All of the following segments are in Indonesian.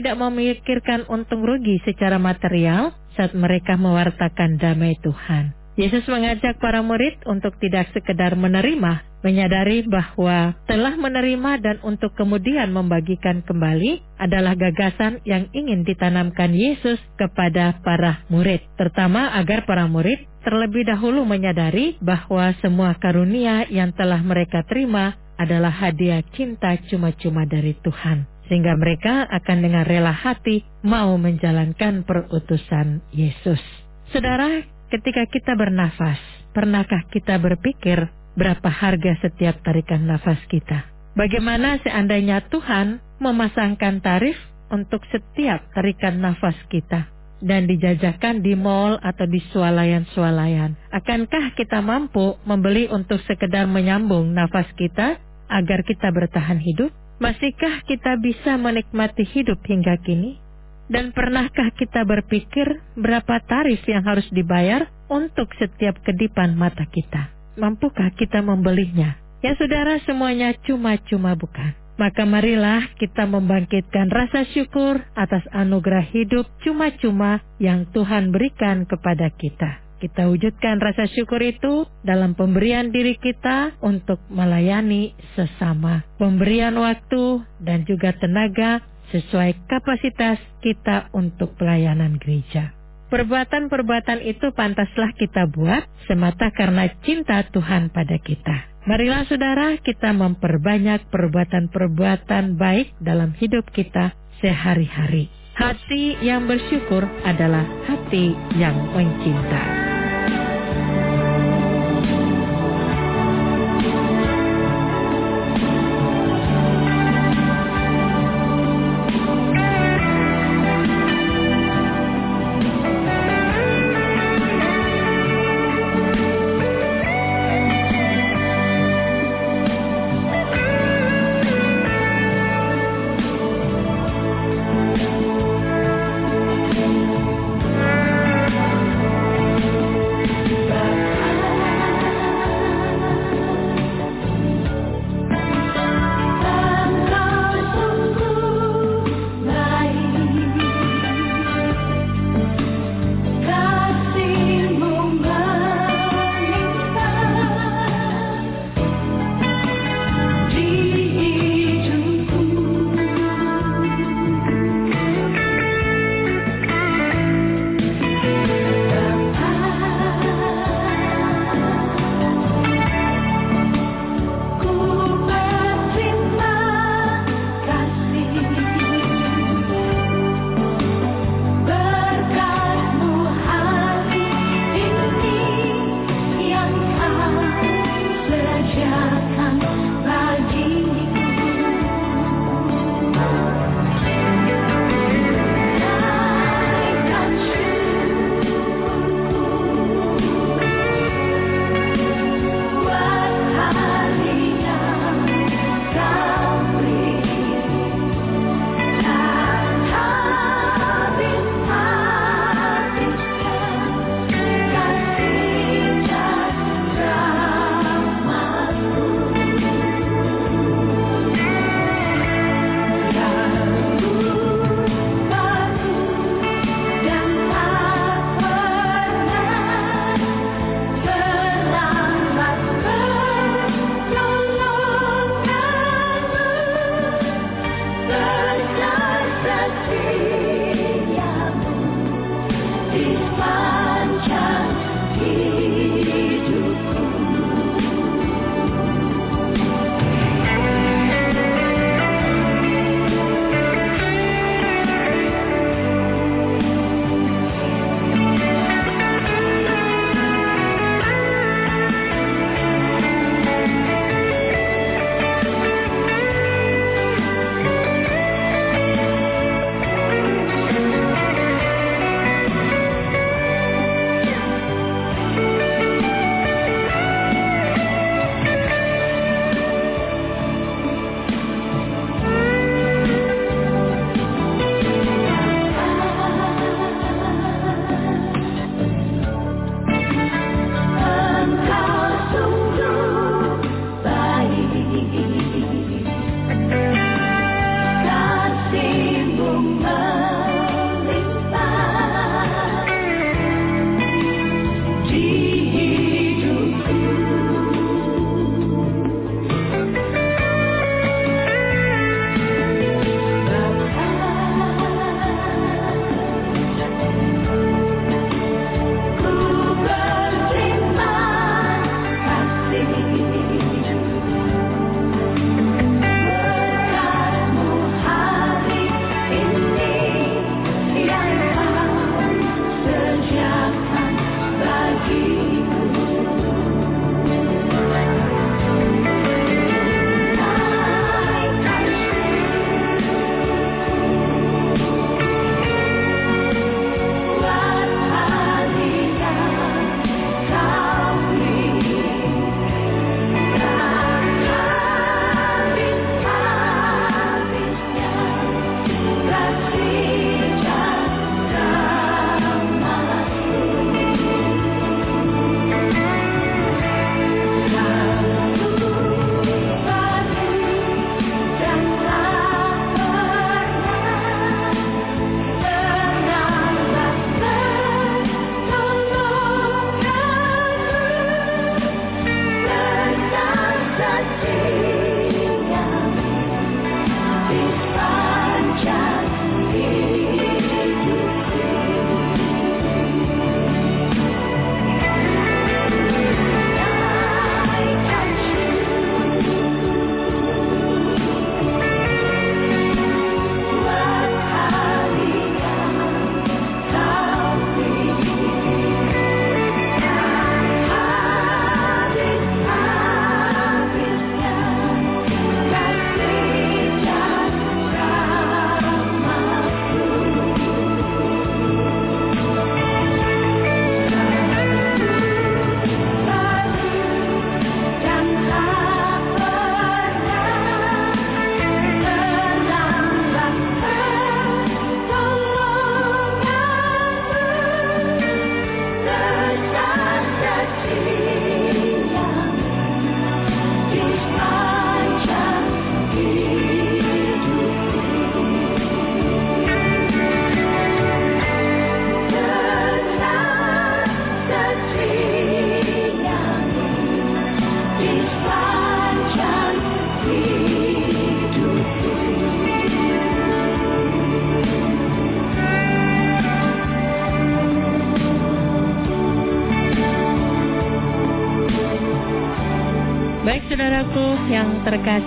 tidak memikirkan untung rugi secara material saat mereka mewartakan damai Tuhan. Yesus mengajak para murid untuk tidak sekedar menerima, menyadari bahwa telah menerima dan untuk kemudian membagikan kembali adalah gagasan yang ingin ditanamkan Yesus kepada para murid, terutama agar para murid terlebih dahulu menyadari bahwa semua karunia yang telah mereka terima adalah hadiah cinta cuma-cuma dari Tuhan. Sehingga mereka akan dengan rela hati mau menjalankan perutusan Yesus. Saudara, ketika kita bernafas, pernahkah kita berpikir berapa harga setiap tarikan nafas kita? Bagaimana seandainya Tuhan memasangkan tarif untuk setiap tarikan nafas kita? dan dijajakan di mall atau di swalayan-swalayan. Akankah kita mampu membeli untuk sekedar menyambung nafas kita agar kita bertahan hidup? Masihkah kita bisa menikmati hidup hingga kini? Dan pernahkah kita berpikir berapa tarif yang harus dibayar untuk setiap kedipan mata kita? Mampukah kita membelinya? Ya saudara semuanya cuma-cuma bukan. Maka marilah kita membangkitkan rasa syukur atas anugerah hidup cuma-cuma yang Tuhan berikan kepada kita. Kita wujudkan rasa syukur itu dalam pemberian diri kita untuk melayani sesama. Pemberian waktu dan juga tenaga sesuai kapasitas kita untuk pelayanan gereja. Perbuatan-perbuatan itu pantaslah kita buat semata karena cinta Tuhan pada kita. Marilah saudara kita memperbanyak perbuatan-perbuatan baik dalam hidup kita sehari-hari. Hati yang bersyukur adalah hati yang mencinta.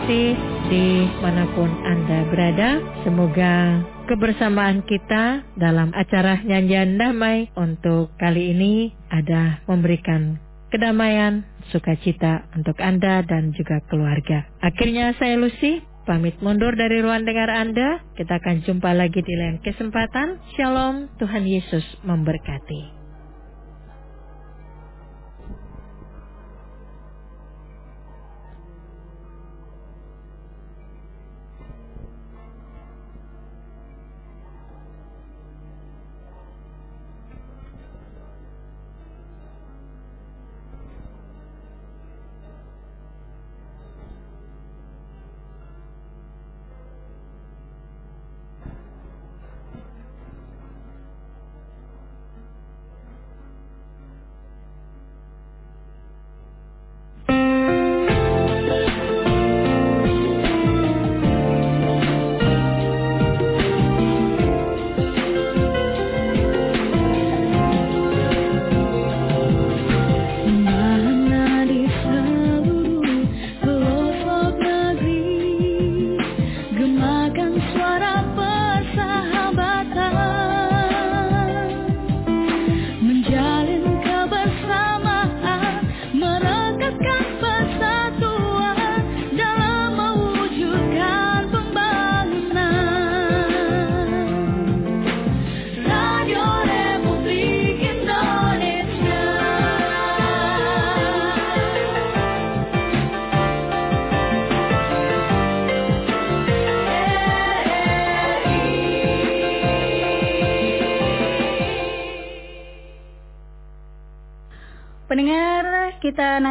Yang terkasih di mana pun Anda berada, semoga kebersamaan kita dalam acara nyanyian damai untuk kali ini ada memberikan kedamaian, sukacita untuk Anda dan juga keluarga. Akhirnya saya Lucy pamit mundur dari ruang dengar Anda. Kita akan jumpa lagi di lain kesempatan. Shalom, Tuhan Yesus memberkati.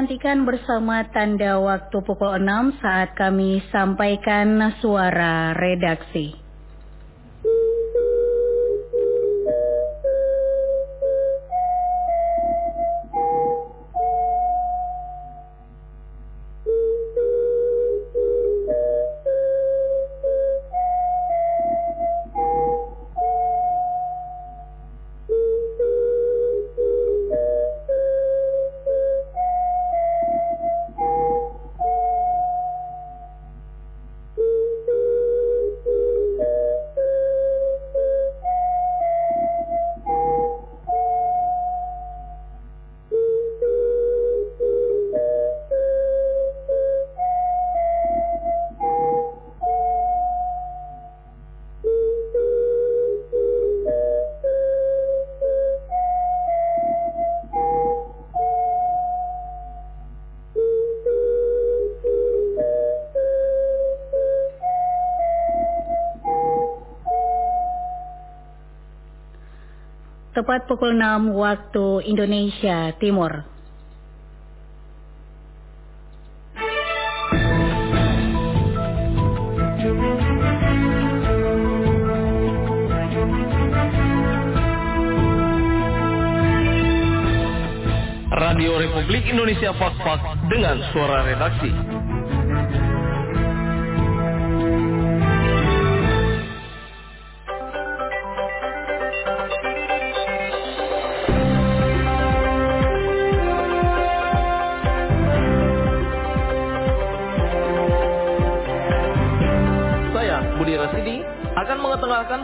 Nantikan bersama tanda waktu pukul 6 saat kami sampaikan suara redaksi. Tepat pukul 6 waktu Indonesia Timur. Radio Republik Indonesia Fak-Fak dengan suara redaksi.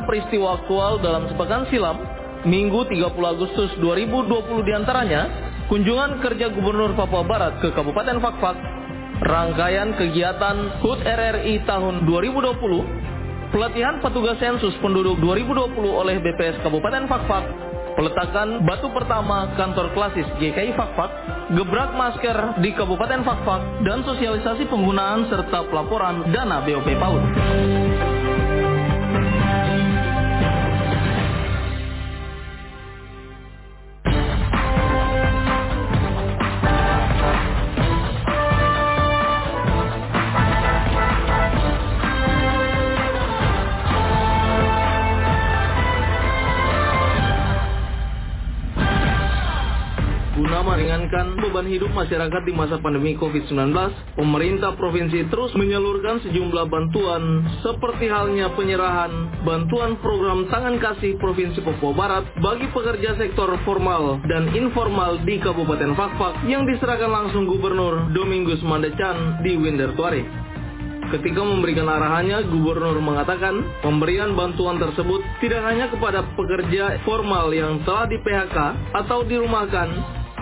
Peristiwa aktual dalam sepekan silam, Minggu 30 Agustus 2020 di antaranya, kunjungan kerja Gubernur Papua Barat ke Kabupaten Fakfak, rangkaian kegiatan HUT RRI tahun 2020, pelatihan petugas sensus penduduk 2020 oleh BPS Kabupaten Fakfak, peletakan batu pertama kantor klasis GKI Fakfak, gebrak masker di Kabupaten Fakfak, dan sosialisasi penggunaan serta pelaporan dana BOP PAUD. Hidup masyarakat di masa pandemi COVID-19, pemerintah provinsi terus menyalurkan sejumlah bantuan seperti halnya penyerahan bantuan program Tangan Kasih Provinsi Papua Barat bagi pekerja sektor formal dan informal di Kabupaten Fakfak yang diserahkan langsung Gubernur Domingus Mandecan di Wintertuare. Ketika memberikan arahannya, gubernur mengatakan pemberian bantuan tersebut tidak hanya kepada pekerja formal yang telah di PHK atau dirumahkan,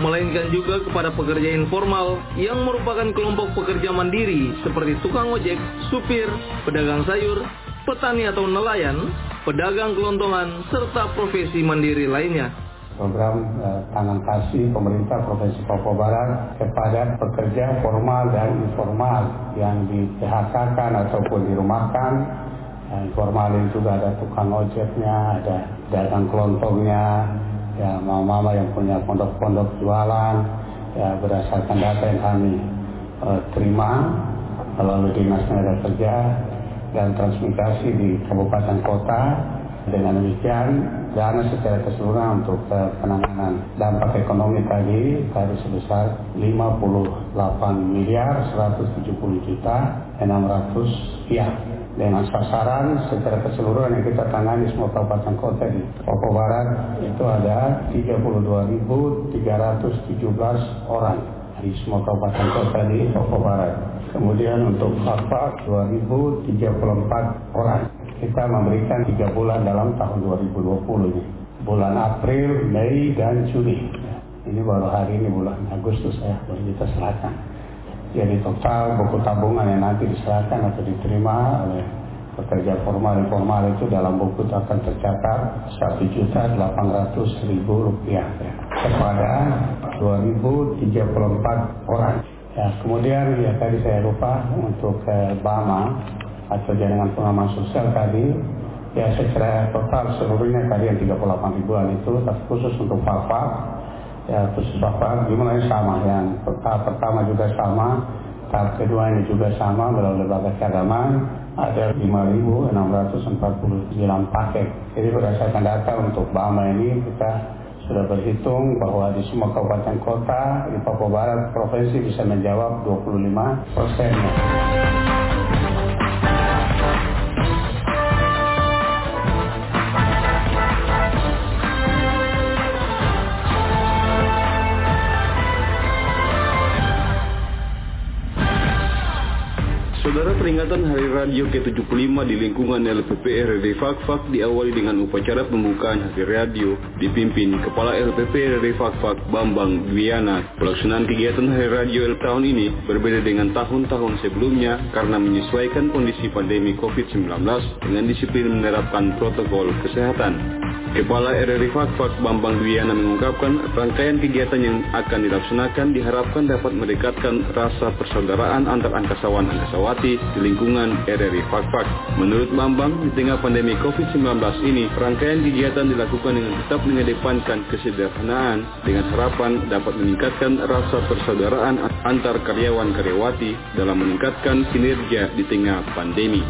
melainkan juga kepada pekerja informal yang merupakan kelompok pekerja mandiri seperti tukang ojek, supir, pedagang sayur, petani atau nelayan, pedagang kelontongan, serta profesi mandiri lainnya program eh, tangan kasih pemerintah Provinsi Papua Barat kepada pekerja formal dan informal yang di PHK kan ataupun dirumahkan. Yang informal itu juga ada tukang ojeknya, ada dagang kelontongnya, ya mama-mama yang punya pondok-pondok jualan, ya berdasarkan data yang kami eh, terima melalui dinas tenaga kerja dan transmigrasi di kabupaten kota dengan demikian, dana secara keseluruhan untuk uh, penanganan dampak ekonomi tadi tadi sebesar 58 miliar 170 juta 600 ya dengan sasaran secara keseluruhan yang kita tangani semua kabupaten kota di Papua Barat itu ada 32.317 orang di semua kabupaten kota di Papua Barat. Kemudian untuk Papua 2.034 orang kita memberikan tiga bulan dalam tahun 2020 ini. Bulan April, Mei, dan Juni. Ini baru hari ini bulan Agustus ya, baru kita serahkan. Jadi total buku tabungan yang nanti diserahkan atau diterima oleh pekerja formal informal itu dalam buku itu akan tercatat satu juta delapan ratus ribu rupiah ya, kepada 2034 orang. Ya, kemudian ya tadi saya lupa untuk eh, Bama atau jaringan pengaman sosial tadi ya secara total seluruhnya tadi yang 38 ribuan itu tapi khusus untuk Papa ya khusus Papa gimana? Sama yang tahap pertama juga sama. Tahap kedua ini juga sama melalui lembaga keagamaan. Ada 5.649 paket. Jadi berdasarkan data untuk Bama ini kita sudah berhitung bahwa di semua kabupaten kota di Papua Barat provinsi bisa menjawab 25 persennya. Peringatan Hari Radio ke-75 di lingkungan LPPR RD Fakfak diawali dengan upacara pembukaan Hari Radio dipimpin Kepala LPP RD Fakfak Bambang Dwiana. Pelaksanaan kegiatan Hari Radio tahun ini berbeda dengan tahun-tahun sebelumnya karena menyesuaikan kondisi pandemi COVID-19 dengan disiplin menerapkan protokol kesehatan. Kepala RRI Fakfak Bambang Dwiana mengungkapkan rangkaian kegiatan yang akan dilaksanakan diharapkan dapat mendekatkan rasa persaudaraan antar angkasawan angkasawati di lingkungan RRI Fakfak. Menurut Bambang, di tengah pandemi COVID-19 ini, rangkaian kegiatan dilakukan dengan tetap mengedepankan kesederhanaan dengan harapan dapat meningkatkan rasa persaudaraan antar karyawan karyawati dalam meningkatkan kinerja di tengah pandemi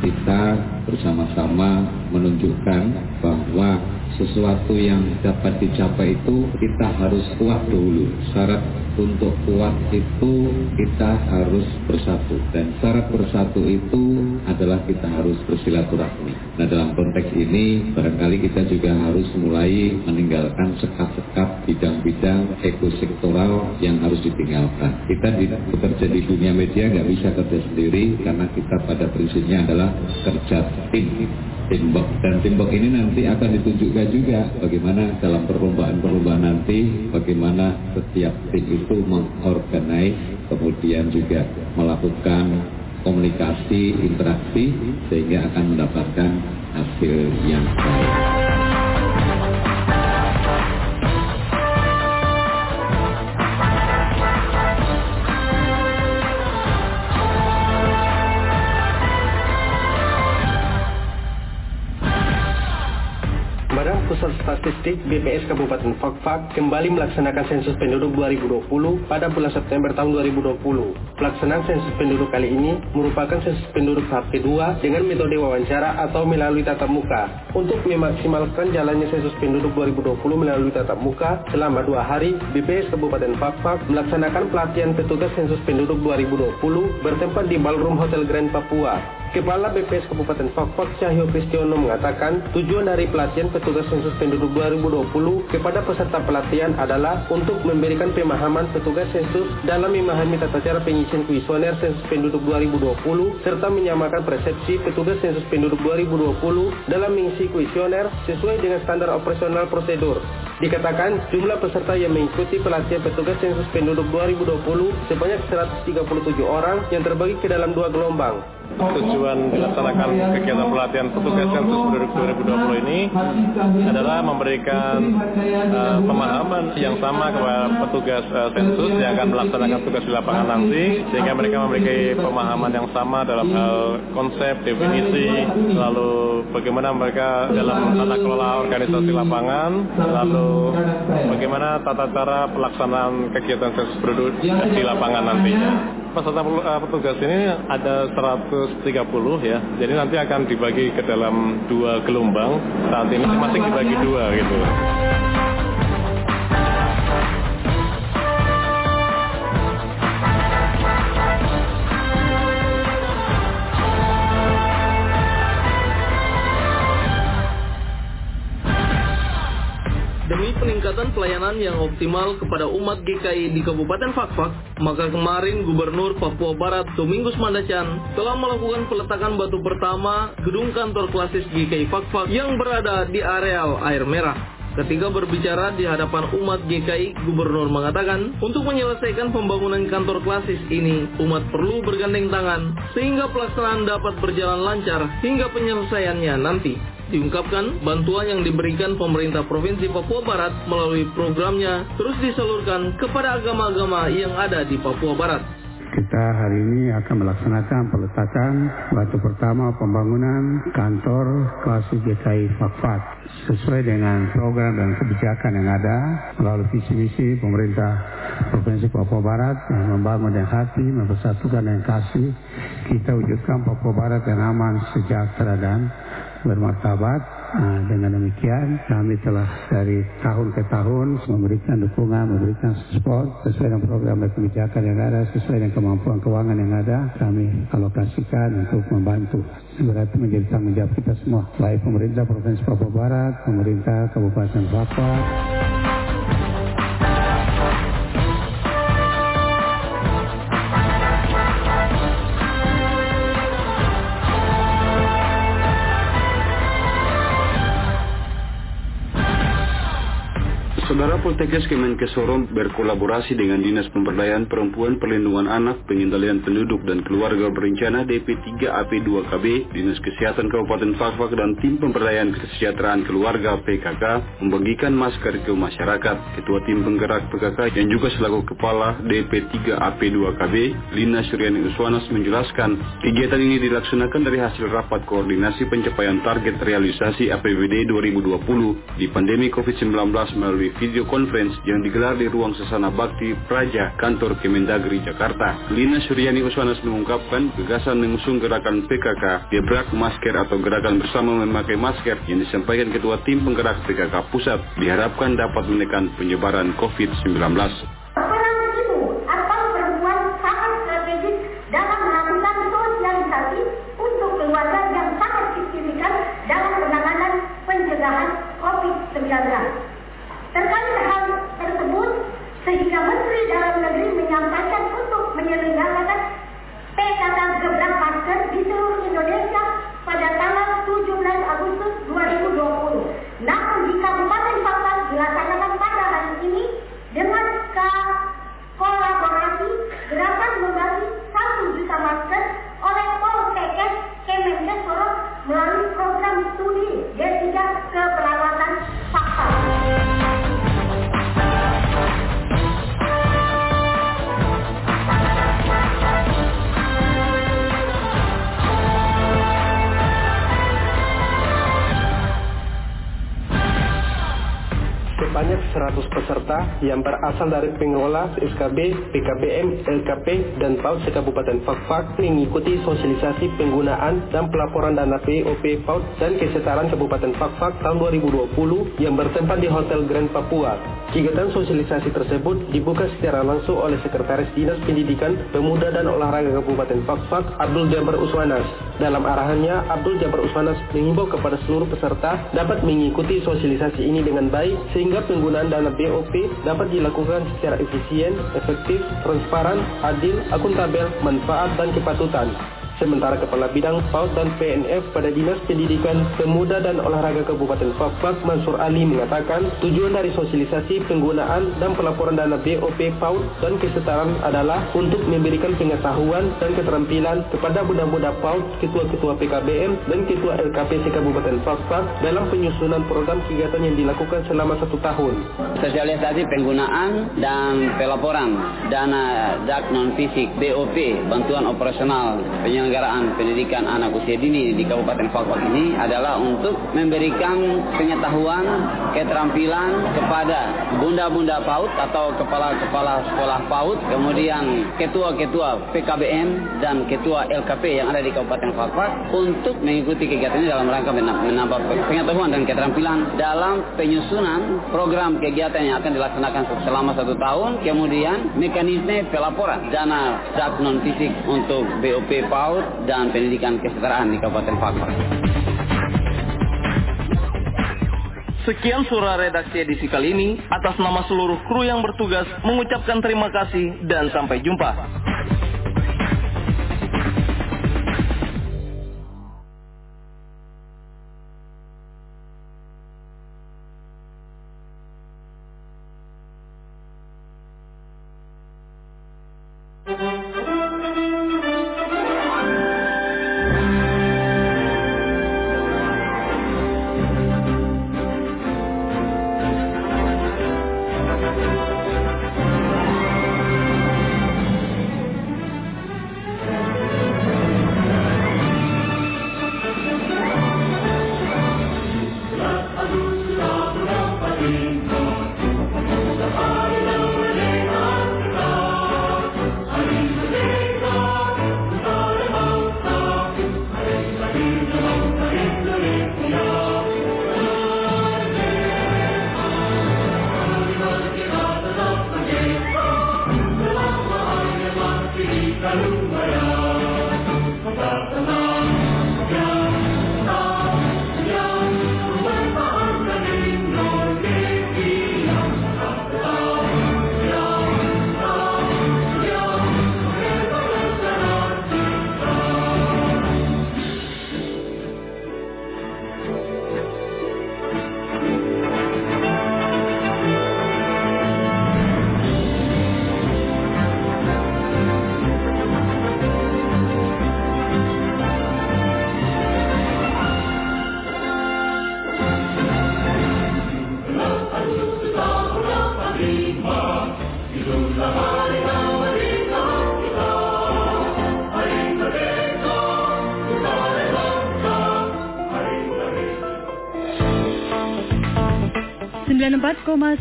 kita bersama-sama menunjukkan bahwa sesuatu yang dapat dicapai itu kita harus kuat dulu. Syarat untuk kuat itu kita harus bersatu dan syarat bersatu itu adalah kita harus bersilaturahmi. Nah dalam konteks ini barangkali kita juga harus mulai meninggalkan sekat-sekat bidang-bidang ekosektoral yang harus ditinggalkan. Kita di, bekerja di dunia media nggak bisa kerja sendiri karena kita pada prinsipnya adalah kerja tim timbok dan timbok ini nanti akan ditunjukkan juga bagaimana dalam perlombaan-perlombaan nanti bagaimana setiap tim itu mengorganize kemudian juga melakukan komunikasi interaksi sehingga akan mendapatkan hasil yang baik. Statistik BPS Kabupaten Fakfak kembali melaksanakan sensus penduduk 2020 pada bulan September tahun 2020. Pelaksanaan sensus penduduk kali ini merupakan sensus penduduk tahap kedua dengan metode wawancara atau melalui tatap muka. Untuk memaksimalkan jalannya sensus penduduk 2020 melalui tatap muka, selama dua hari, BPS Kabupaten Fakfak melaksanakan pelatihan petugas sensus penduduk 2020 bertempat di Ballroom Hotel Grand Papua. Kepala BPS Kabupaten Fakfak Cahyo Kristiono mengatakan tujuan dari pelatihan petugas sensus penduduk 2020 kepada peserta pelatihan adalah untuk memberikan pemahaman petugas sensus dalam memahami tata cara pengisian kuesioner sensus penduduk 2020 serta menyamakan persepsi petugas sensus penduduk 2020 dalam mengisi kuesioner sesuai dengan standar operasional prosedur. Dikatakan jumlah peserta yang mengikuti pelatihan petugas sensus penduduk 2020 sebanyak 137 orang yang terbagi ke dalam dua gelombang. Tujuan dilaksanakan kegiatan pelatihan petugas sensus penduduk 2020 ini adalah memberikan uh, pemahaman yang sama kepada petugas uh, sensus yang akan melaksanakan tugas di lapangan nanti sehingga mereka memiliki pemahaman yang sama dalam hal konsep, definisi, lalu bagaimana mereka dalam tata kelola organisasi lapangan, lalu bagaimana tata cara pelaksanaan kegiatan sensus penduduk di lapangan nantinya peserta uh, petugas ini ada 130 ya. Jadi nanti akan dibagi ke dalam dua gelombang. Saat ini masing-masing dibagi dua gitu. Peningkatan pelayanan yang optimal kepada umat GKI di Kabupaten Fakfak, maka kemarin Gubernur Papua Barat Domingus Mandacan telah melakukan peletakan batu pertama gedung kantor klasis GKI Fakfak yang berada di areal air merah. Ketika berbicara di hadapan umat GKI, Gubernur mengatakan, untuk menyelesaikan pembangunan kantor klasis ini, umat perlu bergandeng tangan, sehingga pelaksanaan dapat berjalan lancar hingga penyelesaiannya nanti. Diungkapkan, bantuan yang diberikan pemerintah Provinsi Papua Barat melalui programnya terus disalurkan kepada agama-agama yang ada di Papua Barat. Kita hari ini akan melaksanakan peletakan batu pertama pembangunan kantor klasik GKI Fakfat sesuai dengan program dan kebijakan yang ada melalui visi misi pemerintah Provinsi Papua Barat yang membangun dengan hati, mempersatukan dengan kasih. Kita wujudkan Papua Barat yang aman, sejahtera dan bermartabat. Nah, dengan demikian kami telah dari tahun ke tahun memberikan dukungan, memberikan support sesuai dengan program dan kebijakan yang ada, sesuai dengan kemampuan keuangan yang ada, kami alokasikan untuk membantu. Berarti menjadi tanggung jawab kita semua, baik pemerintah Provinsi Papua Barat, pemerintah Kabupaten Papua. Saudara Poltekkes Kemenkes Sorong berkolaborasi dengan Dinas Pemberdayaan Perempuan Perlindungan Anak Pengendalian Penduduk dan Keluarga Berencana DP3AP2KB, Dinas Kesehatan Kabupaten Fakfak dan Tim Pemberdayaan Kesejahteraan Keluarga PKK membagikan masker ke masyarakat. Ketua Tim Penggerak PKK yang juga selaku Kepala DP3AP2KB, Lina Suryani Uswanas menjelaskan, kegiatan ini dilaksanakan dari hasil rapat koordinasi pencapaian target realisasi APBD 2020 di pandemi COVID-19 melalui video conference yang digelar di ruang Sesana Bakti Praja Kantor Kemendagri Jakarta. Lina Suryani Uswanas mengungkapkan gagasan mengusung gerakan PKK Gebrak Masker atau gerakan bersama memakai masker yang disampaikan Ketua Tim Penggerak PKK Pusat diharapkan dapat menekan penyebaran COVID-19. Sehingga 100 peserta yang berasal dari pengelola SKB, PKBM, LKP, dan PAUD Kabupaten Fakfak mengikuti sosialisasi penggunaan dan pelaporan dana POP PAUD dan kesetaraan Kabupaten Fakfak tahun 2020 yang bertempat di Hotel Grand Papua. Kegiatan sosialisasi tersebut dibuka secara langsung oleh Sekretaris Dinas Pendidikan, Pemuda dan Olahraga Kabupaten Fakfak, Abdul Jabar Uswanas. Dalam arahannya, Abdul Jabar Uswanas mengimbau kepada seluruh peserta dapat mengikuti sosialisasi ini dengan baik sehingga penggunaan dana BOP dapat dilakukan secara efisien, efektif, transparan, adil, akuntabel, manfaat, dan kepatutan. Sementara Kepala Bidang PAUD dan PNF pada Dinas Pendidikan Pemuda dan Olahraga Kabupaten Fakfak Mansur Ali mengatakan tujuan dari sosialisasi penggunaan dan pelaporan dana BOP PAUD dan kesetaraan adalah untuk memberikan pengetahuan dan keterampilan kepada budak-budak PAUD, ketua-ketua PKBM dan ketua LKPC Kabupaten Fakfak dalam penyusunan program kegiatan yang dilakukan selama satu tahun. Sosialisasi penggunaan dan pelaporan dana DAK non-fisik BOP, bantuan operasional penyelenggaraan penyelenggaraan pendidikan anak usia dini di Kabupaten Fakfak ini adalah untuk memberikan pengetahuan, keterampilan kepada bunda-bunda PAUD atau kepala-kepala sekolah PAUD, kemudian ketua-ketua PKBM dan ketua LKP yang ada di Kabupaten Fakfak untuk mengikuti kegiatan ini dalam rangka menambah pengetahuan dan keterampilan dalam penyusunan program kegiatan yang akan dilaksanakan selama satu tahun, kemudian mekanisme pelaporan dana dak non fisik untuk BOP PAUD PAUD dan pendidikan kesetaraan di Kabupaten Fakfak. Sekian surah redaksi edisi kali ini. Atas nama seluruh kru yang bertugas mengucapkan terima kasih dan sampai jumpa.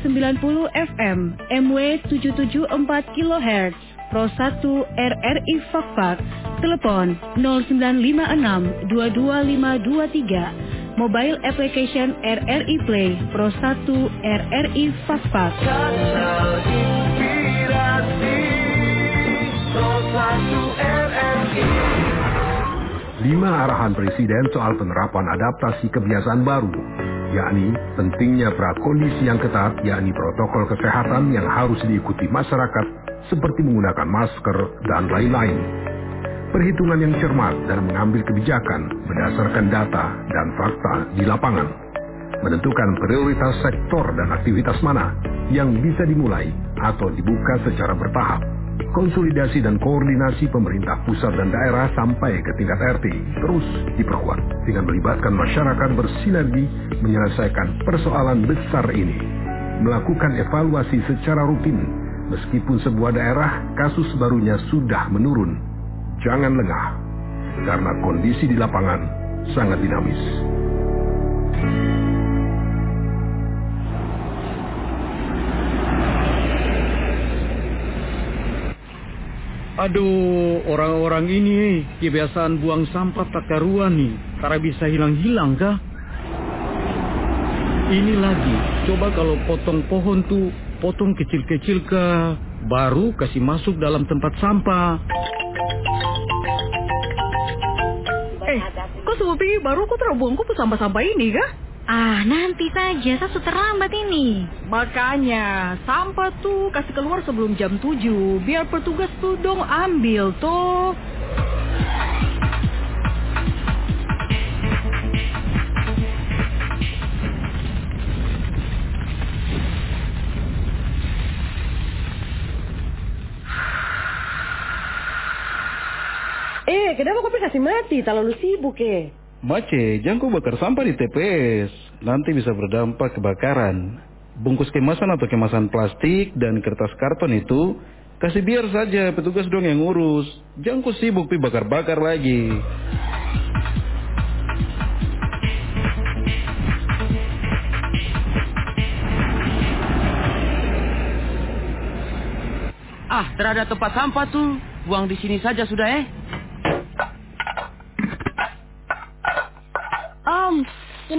94,90 FM, MW 774 kHz, Pro 1 RRI Fakfak, telepon 0956 22523, mobile application RRI Play, Pro 1 RRI Fakfak. Lima arahan Presiden soal penerapan adaptasi kebiasaan baru yakni pentingnya prakondisi yang ketat, yakni protokol kesehatan yang harus diikuti masyarakat seperti menggunakan masker dan lain-lain. Perhitungan yang cermat dan mengambil kebijakan berdasarkan data dan fakta di lapangan. Menentukan prioritas sektor dan aktivitas mana yang bisa dimulai atau dibuka secara bertahap konsolidasi dan koordinasi pemerintah pusat dan daerah sampai ke tingkat RT terus diperkuat dengan melibatkan masyarakat bersinergi menyelesaikan persoalan besar ini. Melakukan evaluasi secara rutin meskipun sebuah daerah kasus barunya sudah menurun. Jangan lengah karena kondisi di lapangan sangat dinamis. Aduh, orang-orang ini kebiasaan buang sampah tak karuan nih. Tara bisa hilang-hilang kah? Ini lagi, coba kalau potong pohon tuh, potong kecil-kecil kah? Baru kasih masuk dalam tempat sampah. Eh, kok sepi baru kok terbuang kok sampah-sampah ini kah? Ah, nanti saja, saya sudah terlambat ini. Makanya, sampah tuh kasih keluar sebelum jam 7, biar petugas tuh dong ambil tuh. Eh, kenapa kopi kasih mati? Terlalu sibuk eh. Mace, jangan kau bakar sampah di TPS. Nanti bisa berdampak kebakaran. Bungkus kemasan atau kemasan plastik dan kertas karton itu kasih biar saja petugas dong yang ngurus. Jangan kau sibuk pi bakar-bakar lagi. Ah, terhadap tempat sampah tuh. Buang di sini saja sudah eh.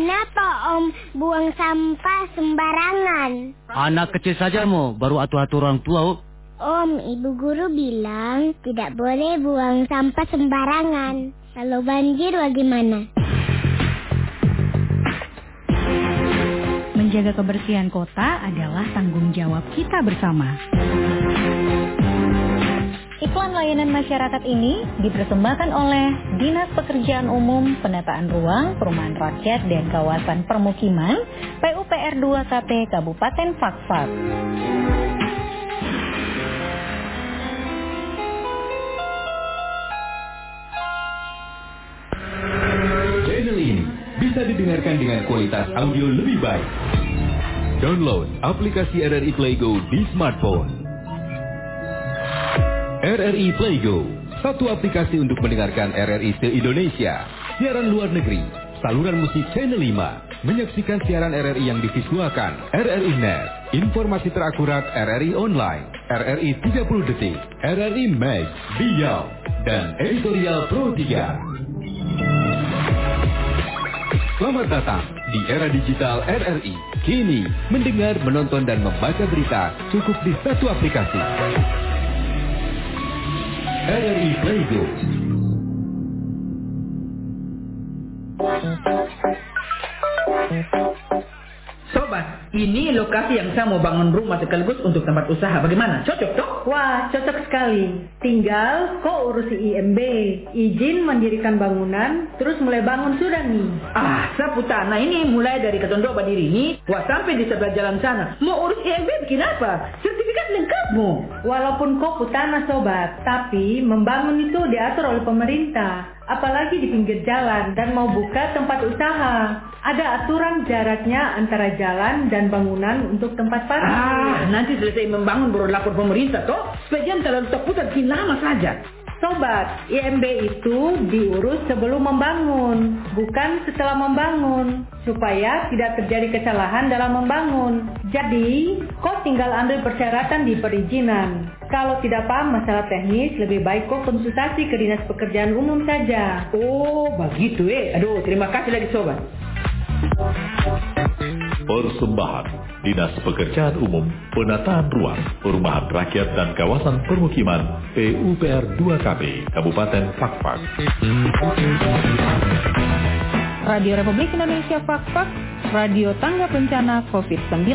Kenapa Om buang sampah sembarangan? Anak kecil saja mau, baru atu-atu orang tua. Oh. Om, ibu guru bilang tidak boleh buang sampah sembarangan. Kalau banjir bagaimana? Menjaga kebersihan kota adalah tanggung jawab kita bersama. Iklan layanan masyarakat ini dipersembahkan oleh Dinas Pekerjaan Umum Penataan Ruang Perumahan Rakyat dan Kawasan Permukiman PUPR 2KP Kabupaten Fakfak. Channel ini bisa didengarkan dengan kualitas audio lebih baik. Download aplikasi RRI Playgo di smartphone. RRI Playgo, satu aplikasi untuk mendengarkan RRI se-Indonesia, siaran luar negeri, saluran musik Channel 5, menyaksikan siaran RRI yang divisualkan, RRI Net, informasi terakurat RRI Online, RRI 30 Detik, RRI Mag, Beyond, dan editorial Pro 3. Selamat datang di era digital RRI. Kini, mendengar, menonton, dan membaca berita cukup di satu aplikasi. RRI Playgo. Ini lokasi yang saya mau bangun rumah sekaligus untuk tempat usaha. Bagaimana? Cocok toh? Wah, cocok sekali. Tinggal kok urusi IMB, izin mendirikan bangunan, terus mulai bangun sudah nih. Ah, Saputa, nah ini mulai dari Ketondo Badiri ini, wah sampai di sebelah jalan sana. Mau urus IMB bikin apa? Sertifikat lengkapmu. Walaupun kok putana sobat, tapi membangun itu diatur oleh pemerintah. Apalagi di pinggir jalan dan mau buka tempat usaha. Ada aturan jaraknya antara jalan dan bangunan untuk tempat parkir. Ah, nanti selesai membangun baru lapor pemerintah toh. Supaya jangan terlalu terputar bikin lama saja. Sobat, IMB itu diurus sebelum membangun, bukan setelah membangun, supaya tidak terjadi kesalahan dalam membangun. Jadi, kau tinggal ambil persyaratan di perizinan. Kalau tidak paham masalah teknis, lebih baik kau konsultasi ke Dinas Pekerjaan Umum saja. Oh, begitu eh. Aduh, terima kasih lagi sobat. Persembahan Dinas Pekerjaan Umum, Penataan Ruang, Perumahan Rakyat dan Kawasan Permukiman PUPR 2KB, Kabupaten Fakfak. Radio Republik Indonesia Fakfak, Radio Tangga Bencana COVID-19.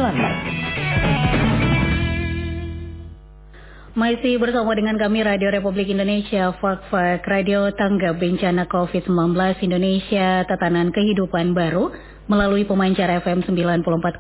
Masih bersama dengan kami Radio Republik Indonesia, Fakfak, Radio Tangga Bencana COVID-19 Indonesia, Tatanan Kehidupan Baru, melalui pemancar FM 94,9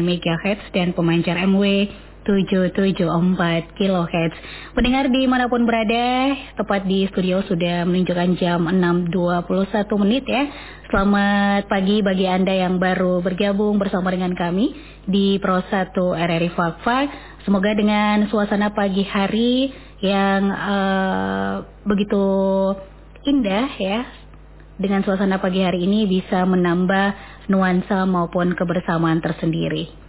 MHz dan pemancar MW 774 kHz. Pendengar di mana pun berada, tepat di studio sudah menunjukkan jam 6.21 menit ya. Selamat pagi bagi Anda yang baru bergabung bersama dengan kami di Pro 1 RRI Fakfak. Semoga dengan suasana pagi hari yang uh, begitu indah ya. Dengan suasana pagi hari ini bisa menambah nuansa maupun kebersamaan tersendiri.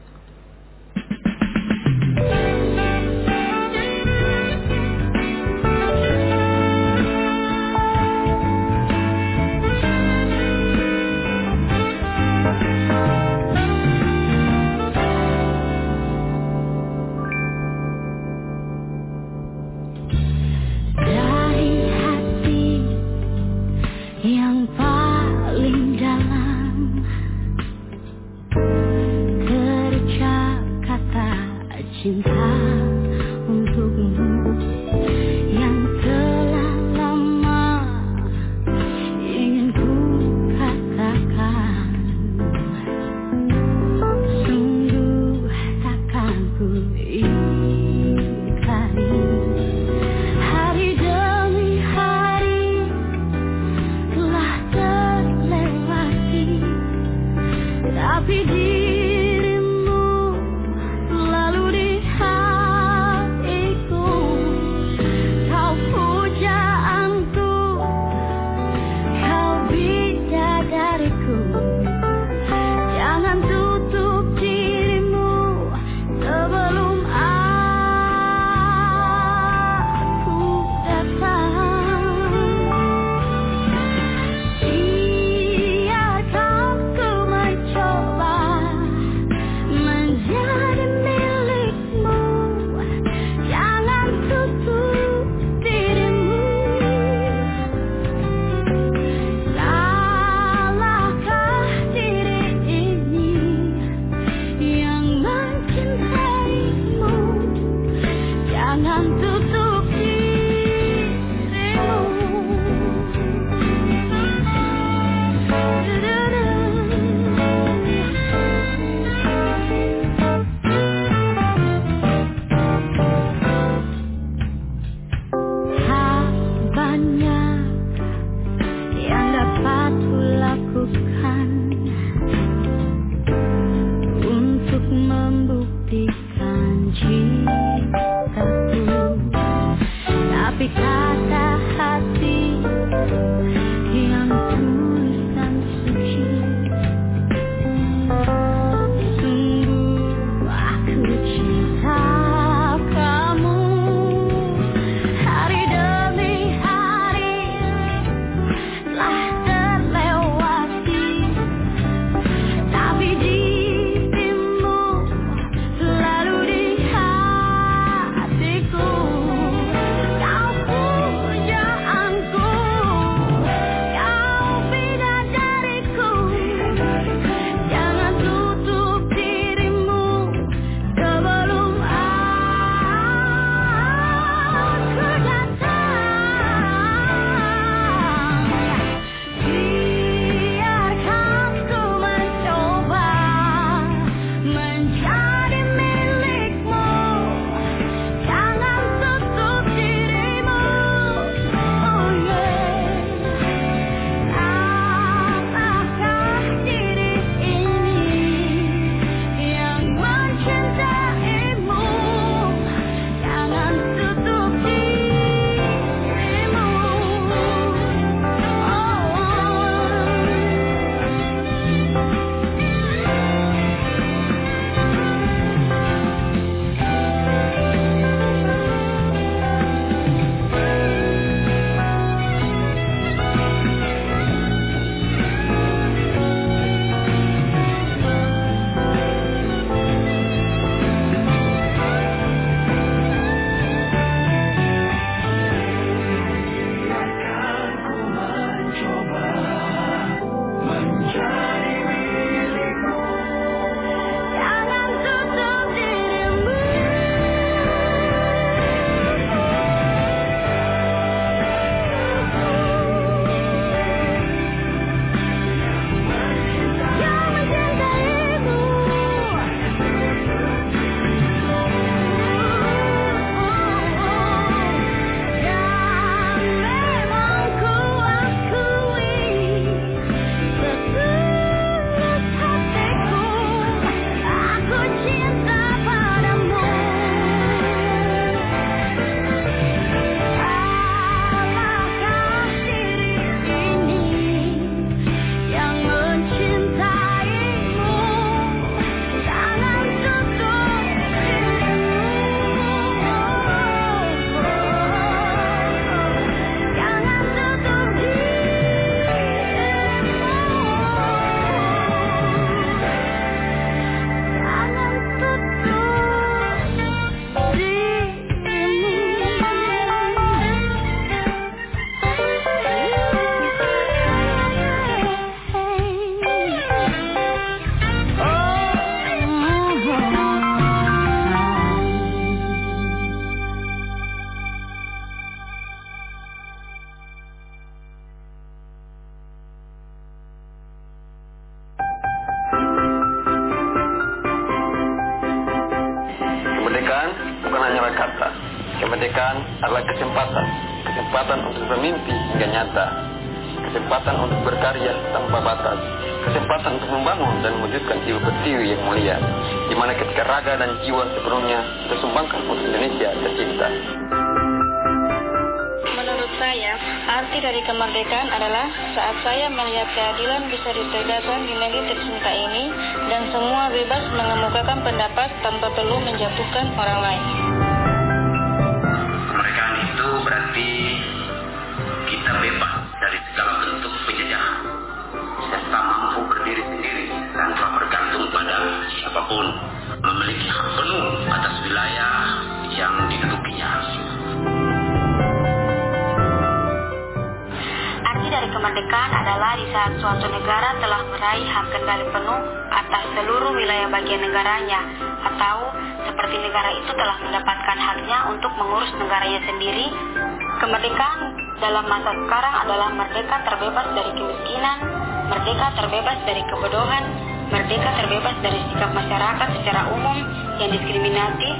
Diskriminatif,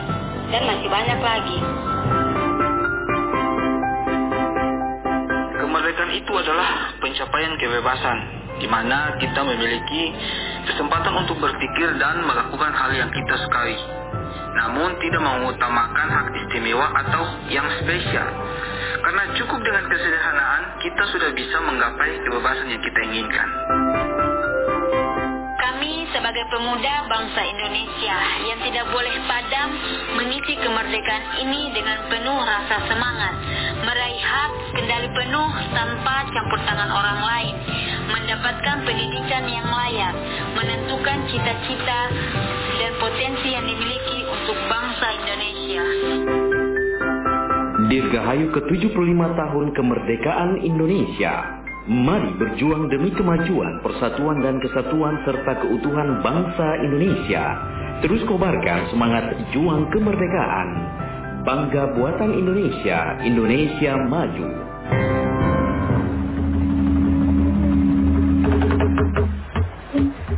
dan masih banyak lagi. Kemerdekaan itu adalah pencapaian kebebasan, di mana kita memiliki kesempatan untuk berpikir dan melakukan hal yang kita sukai, namun tidak mengutamakan hak istimewa atau yang spesial. Karena cukup dengan kesederhanaan, kita sudah bisa menggapai kebebasan yang kita inginkan. Sebagai pemuda bangsa Indonesia yang tidak boleh padam mengisi kemerdekaan ini dengan penuh rasa semangat, meraih hak kendali penuh tanpa campur tangan orang lain, mendapatkan pendidikan yang layak, menentukan cita-cita dan potensi yang dimiliki untuk bangsa Indonesia. Dirgahayu ke-75 tahun kemerdekaan Indonesia. Mari berjuang demi kemajuan, persatuan dan kesatuan serta keutuhan bangsa Indonesia. Terus kobarkan semangat juang kemerdekaan. Bangga buatan Indonesia, Indonesia maju.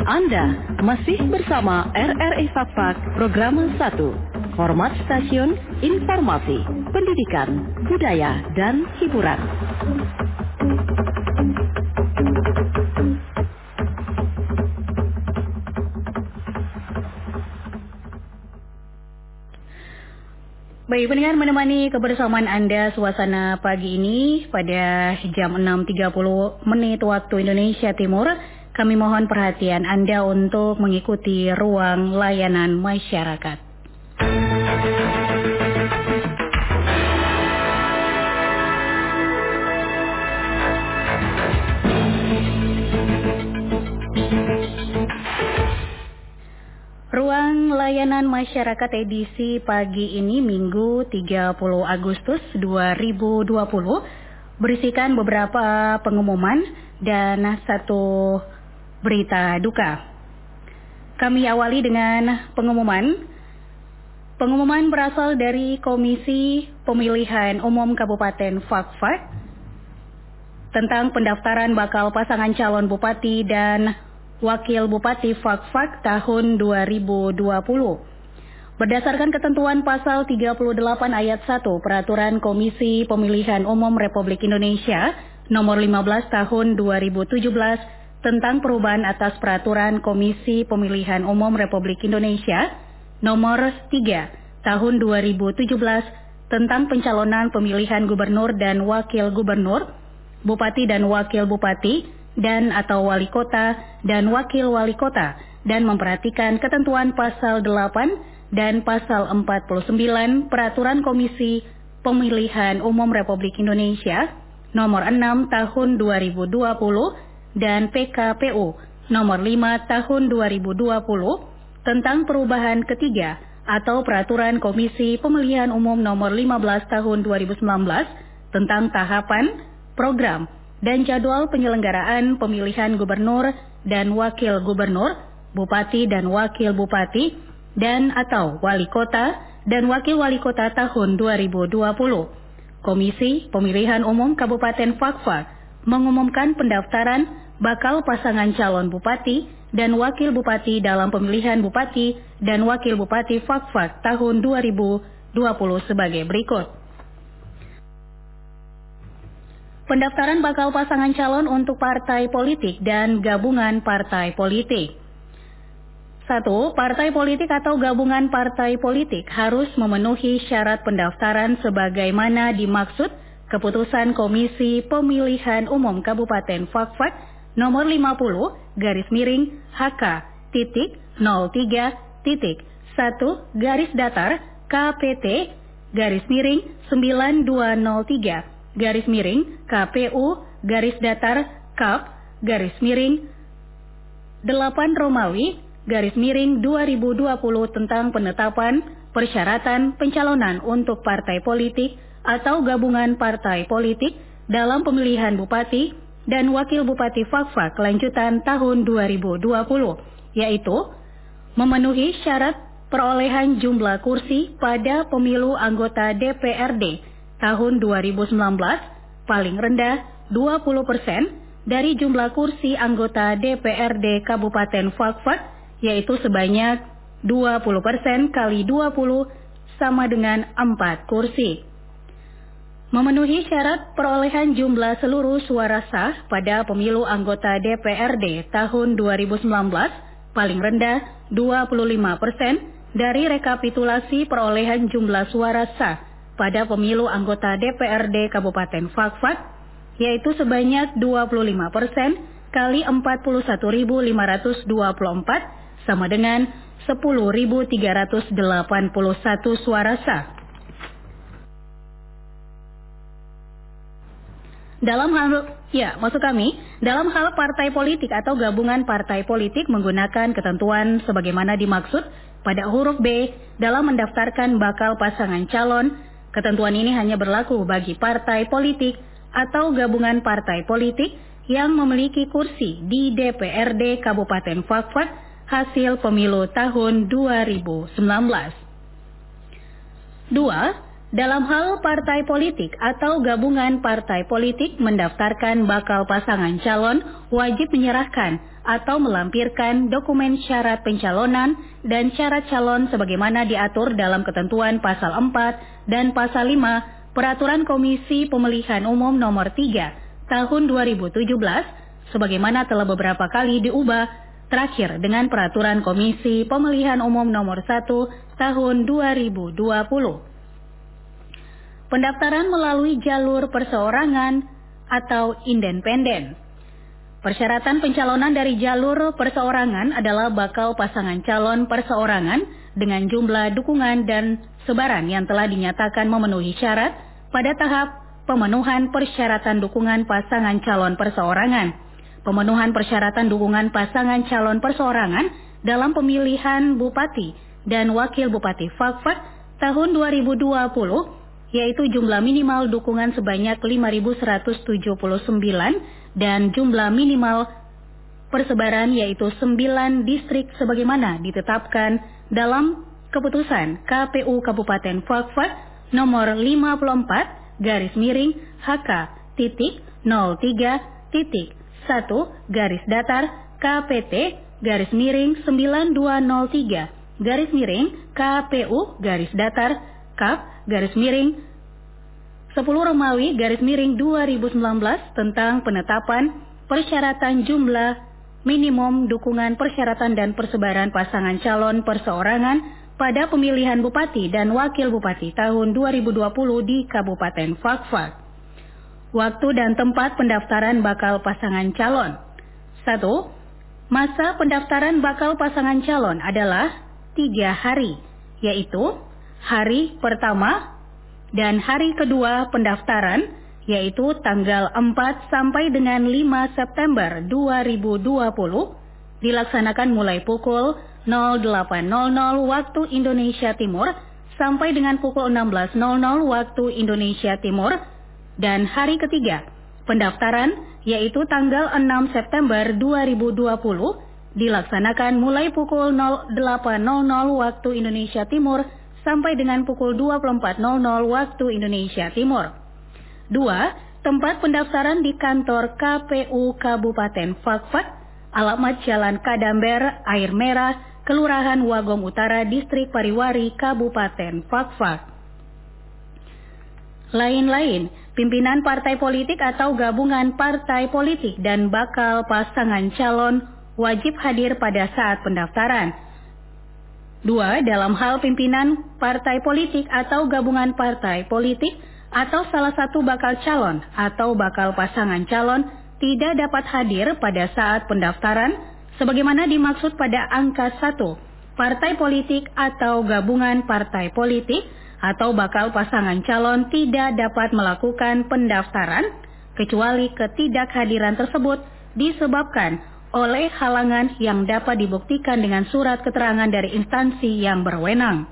Anda masih bersama RRI Fakfak Program 1. Format stasiun informasi, pendidikan, budaya, dan hiburan. Baik, pendengar menemani kebersamaan Anda suasana pagi ini pada jam 6.30 menit waktu Indonesia Timur. Kami mohon perhatian Anda untuk mengikuti ruang layanan masyarakat. Layanan masyarakat edisi pagi ini Minggu 30 Agustus 2020 berisikan beberapa pengumuman dan satu berita duka. Kami awali dengan pengumuman. Pengumuman berasal dari Komisi Pemilihan Umum Kabupaten Fakfak tentang pendaftaran bakal pasangan calon bupati dan Wakil Bupati Fakfak tahun 2020. Berdasarkan ketentuan pasal 38 ayat 1 Peraturan Komisi Pemilihan Umum Republik Indonesia nomor 15 tahun 2017 tentang perubahan atas Peraturan Komisi Pemilihan Umum Republik Indonesia nomor 3 tahun 2017 tentang pencalonan pemilihan gubernur dan wakil gubernur, bupati dan wakil bupati, dan atau wali kota dan wakil wali kota dan memperhatikan ketentuan pasal 8 dan pasal 49 Peraturan Komisi Pemilihan Umum Republik Indonesia nomor 6 tahun 2020 dan PKPU nomor 5 tahun 2020 tentang perubahan ketiga atau Peraturan Komisi Pemilihan Umum nomor 15 tahun 2019 tentang tahapan, program, dan jadwal penyelenggaraan pemilihan gubernur dan wakil gubernur, bupati dan wakil bupati, dan atau wali kota dan wakil wali kota tahun 2020. Komisi Pemilihan Umum Kabupaten Fakfak mengumumkan pendaftaran bakal pasangan calon bupati dan wakil bupati dalam pemilihan bupati dan wakil bupati Fakfak tahun 2020 sebagai berikut. Pendaftaran bakal pasangan calon untuk partai politik dan gabungan partai politik. Satu, partai politik atau gabungan partai politik harus memenuhi syarat pendaftaran sebagaimana dimaksud keputusan Komisi Pemilihan Umum Kabupaten Fakfak nomor 50 garis miring HK titik 03 titik 1 garis datar KPT garis miring 9203 garis miring KPU garis datar KAP garis miring. 8 Romawi garis miring 2020 tentang penetapan persyaratan pencalonan untuk partai politik atau gabungan partai politik dalam pemilihan bupati dan wakil bupati Fakfak lanjutan tahun 2020, yaitu memenuhi syarat perolehan jumlah kursi pada pemilu anggota DPRD tahun 2019 paling rendah 20 persen dari jumlah kursi anggota DPRD Kabupaten Fakfak yaitu sebanyak 20 persen kali 20 sama dengan 4 kursi. Memenuhi syarat perolehan jumlah seluruh suara sah pada pemilu anggota DPRD tahun 2019 paling rendah 25 persen dari rekapitulasi perolehan jumlah suara sah pada pemilu anggota DPRD Kabupaten Fakfak, yaitu sebanyak 25 persen kali 41.524 sama dengan 10.381 suara sah. Dalam hal ya, maksud kami, dalam hal partai politik atau gabungan partai politik menggunakan ketentuan sebagaimana dimaksud pada huruf B dalam mendaftarkan bakal pasangan calon, ketentuan ini hanya berlaku bagi partai politik atau gabungan partai politik yang memiliki kursi di DPRD Kabupaten Fakfak hasil pemilu tahun 2019. Dua, dalam hal partai politik atau gabungan partai politik mendaftarkan bakal pasangan calon wajib menyerahkan atau melampirkan dokumen syarat pencalonan dan syarat calon sebagaimana diatur dalam ketentuan pasal 4 dan pasal 5 Peraturan Komisi Pemilihan Umum nomor 3 tahun 2017 sebagaimana telah beberapa kali diubah terakhir dengan Peraturan Komisi Pemilihan Umum nomor 1 tahun 2020 pendaftaran melalui jalur perseorangan atau independen. Persyaratan pencalonan dari jalur perseorangan adalah bakal pasangan calon perseorangan dengan jumlah dukungan dan sebaran yang telah dinyatakan memenuhi syarat pada tahap pemenuhan persyaratan dukungan pasangan calon perseorangan. Pemenuhan persyaratan dukungan pasangan calon perseorangan dalam pemilihan bupati dan wakil bupati Fakfak tahun 2020 yaitu jumlah minimal dukungan sebanyak 5.179 dan jumlah minimal persebaran yaitu 9 distrik sebagaimana ditetapkan dalam keputusan KPU Kabupaten Fakfak nomor 54 garis miring HK titik 03 titik 1 garis datar KPT garis miring 9203 garis miring KPU garis datar KAP garis miring 10 Romawi garis miring 2019 tentang penetapan persyaratan jumlah minimum dukungan persyaratan dan persebaran pasangan calon perseorangan pada pemilihan bupati dan wakil bupati tahun 2020 di Kabupaten Fakfak. Waktu dan tempat pendaftaran bakal pasangan calon. 1. Masa pendaftaran bakal pasangan calon adalah tiga hari, yaitu hari pertama dan hari kedua pendaftaran yaitu tanggal 4 sampai dengan 5 September 2020 dilaksanakan mulai pukul 08.00 waktu Indonesia Timur sampai dengan pukul 16.00 waktu Indonesia Timur. Dan hari ketiga pendaftaran yaitu tanggal 6 September 2020 dilaksanakan mulai pukul 08.00 waktu Indonesia Timur sampai dengan pukul 24.00 waktu Indonesia Timur. 2. Tempat pendaftaran di kantor KPU Kabupaten Fakfak, alamat Jalan Kadamber, Air Merah, Kelurahan Wagom Utara, Distrik Pariwari, Kabupaten Fakfak. lain-lain, pimpinan partai politik atau gabungan partai politik dan bakal pasangan calon wajib hadir pada saat pendaftaran. Dua, dalam hal pimpinan partai politik atau gabungan partai politik atau salah satu bakal calon atau bakal pasangan calon tidak dapat hadir pada saat pendaftaran sebagaimana dimaksud pada angka 1. Partai politik atau gabungan partai politik atau bakal pasangan calon tidak dapat melakukan pendaftaran kecuali ketidakhadiran tersebut disebabkan oleh halangan yang dapat dibuktikan dengan surat keterangan dari instansi yang berwenang.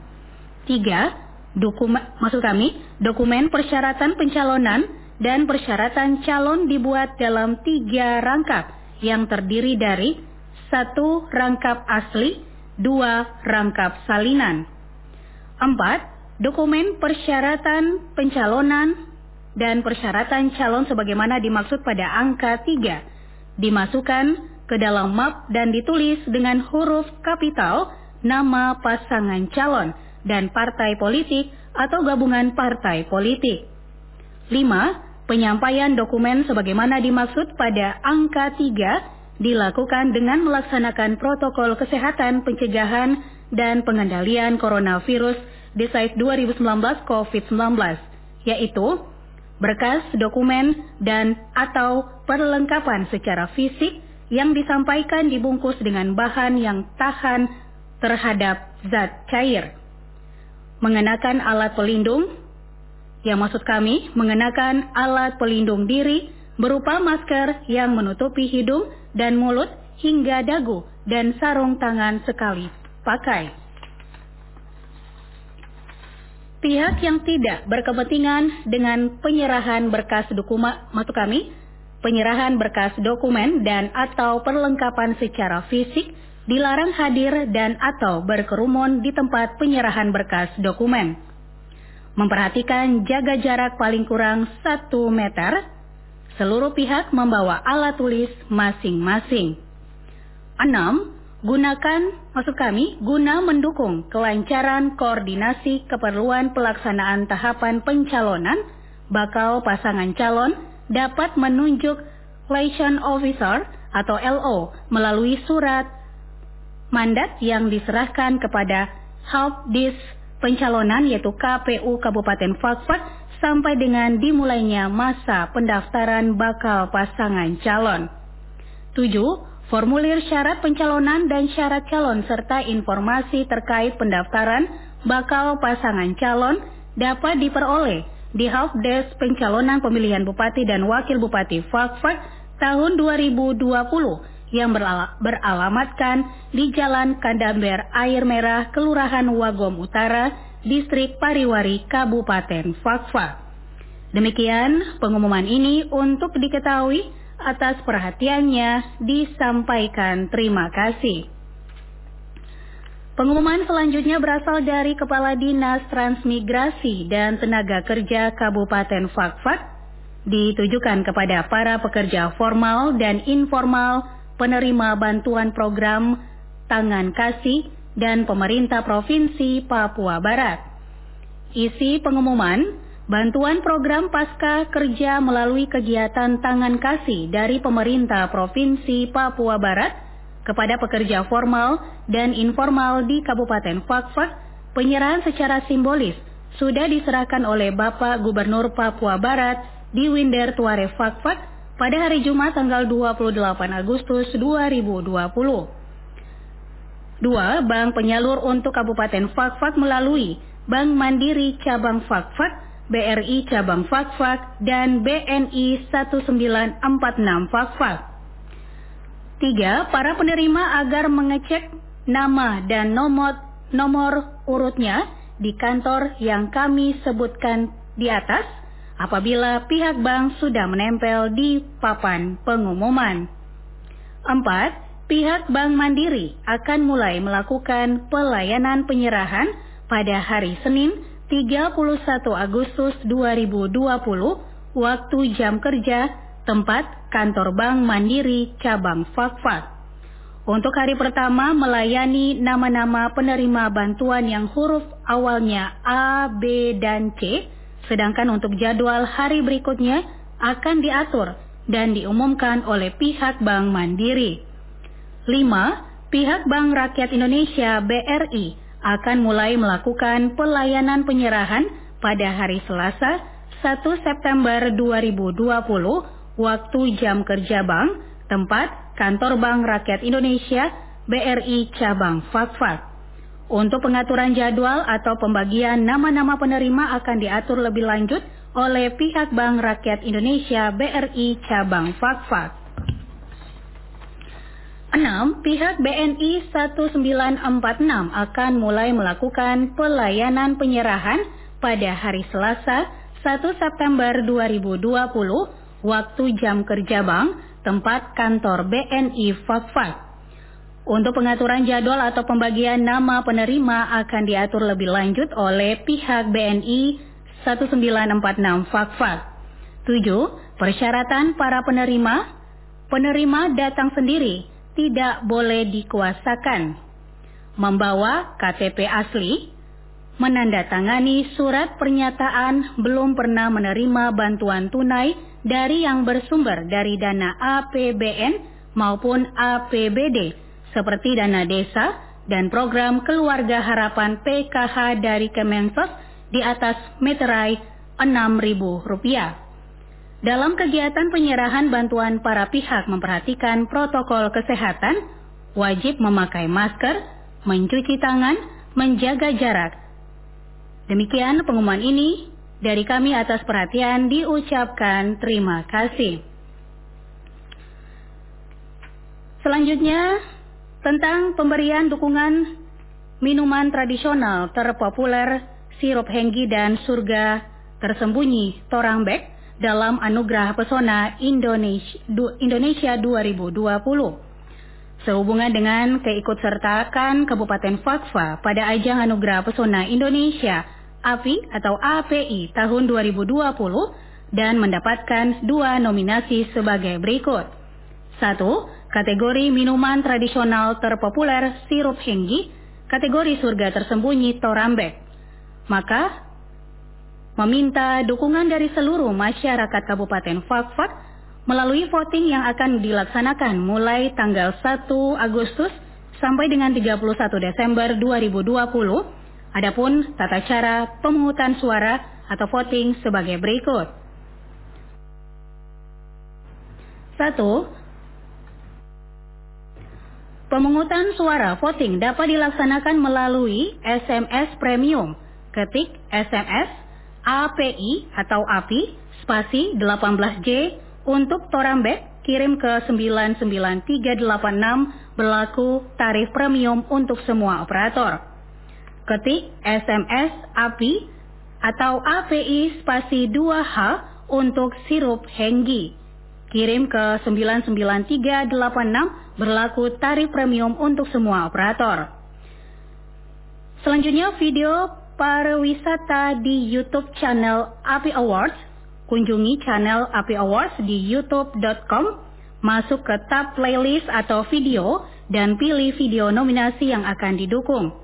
3. Dokumen, maksud kami, dokumen persyaratan pencalonan dan persyaratan calon dibuat dalam tiga rangkap yang terdiri dari satu rangkap asli, dua rangkap salinan. Empat, dokumen persyaratan pencalonan dan persyaratan calon sebagaimana dimaksud pada angka tiga dimasukkan ke dalam map dan ditulis dengan huruf kapital nama pasangan calon dan partai politik atau gabungan partai politik. 5. Penyampaian dokumen sebagaimana dimaksud pada angka 3 dilakukan dengan melaksanakan protokol kesehatan pencegahan dan pengendalian coronavirus Desait 2019 COVID-19, yaitu berkas, dokumen, dan atau perlengkapan secara fisik yang disampaikan dibungkus dengan bahan yang tahan terhadap zat cair. Mengenakan alat pelindung, yang maksud kami mengenakan alat pelindung diri berupa masker yang menutupi hidung dan mulut hingga dagu dan sarung tangan sekali pakai. Pihak yang tidak berkepentingan dengan penyerahan berkas dokumen, maksud kami, penyerahan berkas dokumen dan atau perlengkapan secara fisik dilarang hadir dan atau berkerumun di tempat penyerahan berkas dokumen memperhatikan jaga jarak paling kurang 1 meter, seluruh pihak membawa alat tulis masing-masing. 6. Gunakan, maksud kami, guna mendukung kelancaran koordinasi keperluan pelaksanaan tahapan pencalonan, bakal pasangan calon dapat menunjuk liaison officer atau LO melalui surat mandat yang diserahkan kepada help desk pencalonan yaitu KPU Kabupaten Fakfak sampai dengan dimulainya masa pendaftaran bakal pasangan calon. 7. Formulir syarat pencalonan dan syarat calon serta informasi terkait pendaftaran bakal pasangan calon dapat diperoleh di Desk Pencalonan Pemilihan Bupati dan Wakil Bupati Fakfak tahun 2020 yang beralamatkan di Jalan Kandamber Air Merah, Kelurahan Wagom Utara, Distrik Pariwari, Kabupaten Fakfa. Demikian pengumuman ini untuk diketahui atas perhatiannya disampaikan terima kasih. Pengumuman selanjutnya berasal dari Kepala Dinas Transmigrasi dan Tenaga Kerja Kabupaten Fakfak ditujukan kepada para pekerja formal dan informal penerima bantuan program Tangan Kasih dan pemerintah Provinsi Papua Barat. Isi pengumuman, bantuan program pasca kerja melalui kegiatan Tangan Kasih dari pemerintah Provinsi Papua Barat kepada pekerja formal dan informal di Kabupaten Fakfak, penyerahan secara simbolis sudah diserahkan oleh Bapak Gubernur Papua Barat di Winder Tuare Fakfak pada hari Jumat tanggal 28 Agustus 2020. Dua, Bank Penyalur untuk Kabupaten Fakfak melalui Bank Mandiri Cabang Fakfak, BRI Cabang Fakfak, dan BNI 1946 Fakfak. Tiga, para penerima agar mengecek nama dan nomor nomor urutnya di kantor yang kami sebutkan di atas apabila pihak bank sudah menempel di papan pengumuman. 4. Pihak Bank Mandiri akan mulai melakukan pelayanan penyerahan pada hari Senin 31 Agustus 2020 waktu jam kerja tempat kantor Bank Mandiri cabang Fakfak. Untuk hari pertama melayani nama-nama penerima bantuan yang huruf awalnya A, B, dan C Sedangkan untuk jadwal hari berikutnya akan diatur dan diumumkan oleh pihak Bank Mandiri. 5. Pihak Bank Rakyat Indonesia BRI akan mulai melakukan pelayanan penyerahan pada hari Selasa 1 September 2020 waktu jam kerja bank tempat kantor Bank Rakyat Indonesia BRI cabang Fakfak. Untuk pengaturan jadwal atau pembagian nama-nama penerima akan diatur lebih lanjut oleh pihak Bank Rakyat Indonesia BRI cabang Fakfak. 6. Pihak BNI 1946 akan mulai melakukan pelayanan penyerahan pada hari Selasa 1 September 2020 waktu jam kerja bank tempat kantor BNI Fakfak. Untuk pengaturan jadwal atau pembagian nama penerima akan diatur lebih lanjut oleh pihak BNI 1946 Fakfak. 7. Persyaratan para penerima Penerima datang sendiri, tidak boleh dikuasakan. Membawa KTP asli, menandatangani surat pernyataan belum pernah menerima bantuan tunai dari yang bersumber dari dana APBN maupun APBD seperti dana desa dan program keluarga harapan PKH dari Kemensos di atas meterai Rp6.000. Dalam kegiatan penyerahan bantuan para pihak memperhatikan protokol kesehatan, wajib memakai masker, mencuci tangan, menjaga jarak. Demikian pengumuman ini dari kami atas perhatian diucapkan terima kasih. Selanjutnya, tentang pemberian dukungan minuman tradisional terpopuler sirup henggi dan surga tersembunyi Torangbek dalam Anugerah Pesona Indonesia, Indonesia 2020. Sehubungan dengan keikutsertakan Kabupaten Fakfa pada ajang Anugerah Pesona Indonesia API atau API tahun 2020 dan mendapatkan dua nominasi sebagai berikut. Satu, kategori minuman tradisional terpopuler sirup henggi, kategori surga tersembunyi Torambek. Maka, meminta dukungan dari seluruh masyarakat Kabupaten Fakfak melalui voting yang akan dilaksanakan mulai tanggal 1 Agustus sampai dengan 31 Desember 2020. Adapun tata cara pemungutan suara atau voting sebagai berikut. 1. Pemungutan suara voting dapat dilaksanakan melalui SMS premium. Ketik SMS API atau API spasi 18J untuk Torambek kirim ke 99386 berlaku tarif premium untuk semua operator. Ketik SMS API atau API spasi 2H untuk sirup Henggi. Kirim ke 99386 berlaku tarif premium untuk semua operator. Selanjutnya video pariwisata di YouTube channel API Awards. Kunjungi channel API Awards di youtube.com, masuk ke tab playlist atau video, dan pilih video nominasi yang akan didukung.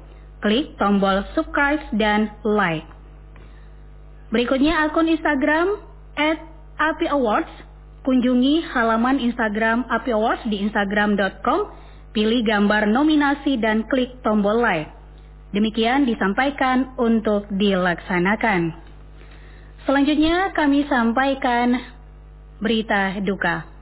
Klik tombol subscribe dan like. Berikutnya akun Instagram at API Awards Kunjungi halaman Instagram Api Awards di instagram.com, pilih gambar nominasi dan klik tombol like. Demikian disampaikan untuk dilaksanakan. Selanjutnya kami sampaikan berita duka.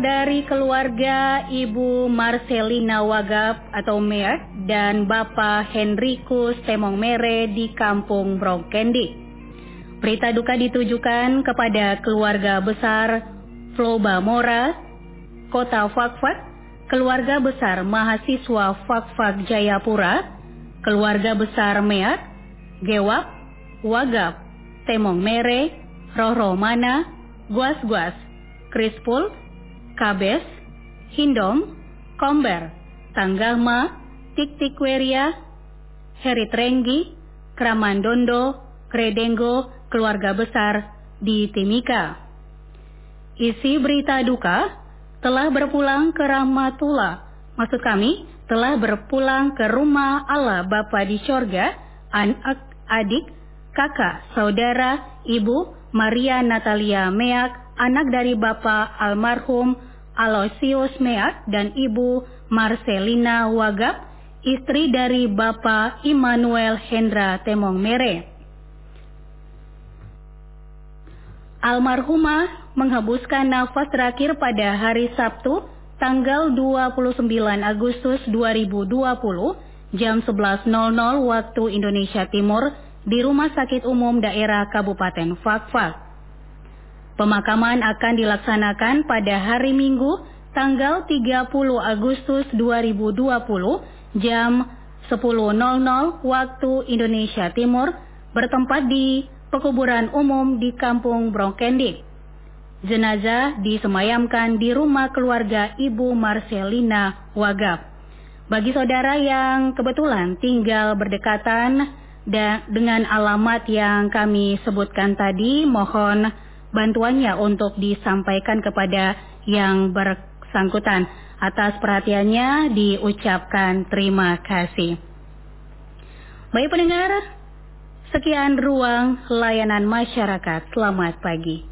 Dari keluarga Ibu Marcelina Wagap atau Mer dan Bapak Henrikus Temong Mere di Kampung Brokendi. Berita duka ditujukan kepada keluarga besar Floba Mora, Kota Fakfak, keluarga besar mahasiswa Fakfak Jayapura, keluarga besar Meat, Gewap, Wagap, Temong Mere, Rohro Mana, Guas-Guas, Krispul, Kabes, Hindom, Komber, Tanggama, Tiktikweria, Heritrengi, Kramandondo, Kredengo, keluarga besar di Timika. Isi berita duka telah berpulang ke Rahmatullah. Maksud kami, telah berpulang ke rumah Allah Bapa di sorga, anak, adik, kakak, saudara, ibu, Maria Natalia Meak, anak dari Bapak almarhum Aloysius Meak dan Ibu Marcelina Wagap, istri dari Bapak Immanuel Hendra Temong Mere. Almarhumah menghembuskan nafas terakhir pada hari Sabtu, tanggal 29 Agustus 2020, jam 11.00 waktu Indonesia Timur, di Rumah Sakit Umum Daerah Kabupaten Fakfak. Pemakaman akan dilaksanakan pada hari Minggu, tanggal 30 Agustus 2020, jam 10.00 waktu Indonesia Timur, bertempat di pekuburan umum di Kampung Brokendik. Jenazah disemayamkan di rumah keluarga Ibu Marcelina Wagap. Bagi saudara yang kebetulan tinggal berdekatan dan dengan alamat yang kami sebutkan tadi, mohon bantuannya untuk disampaikan kepada yang bersangkutan. Atas perhatiannya diucapkan terima kasih. Baik pendengar, sekian ruang layanan masyarakat. Selamat pagi.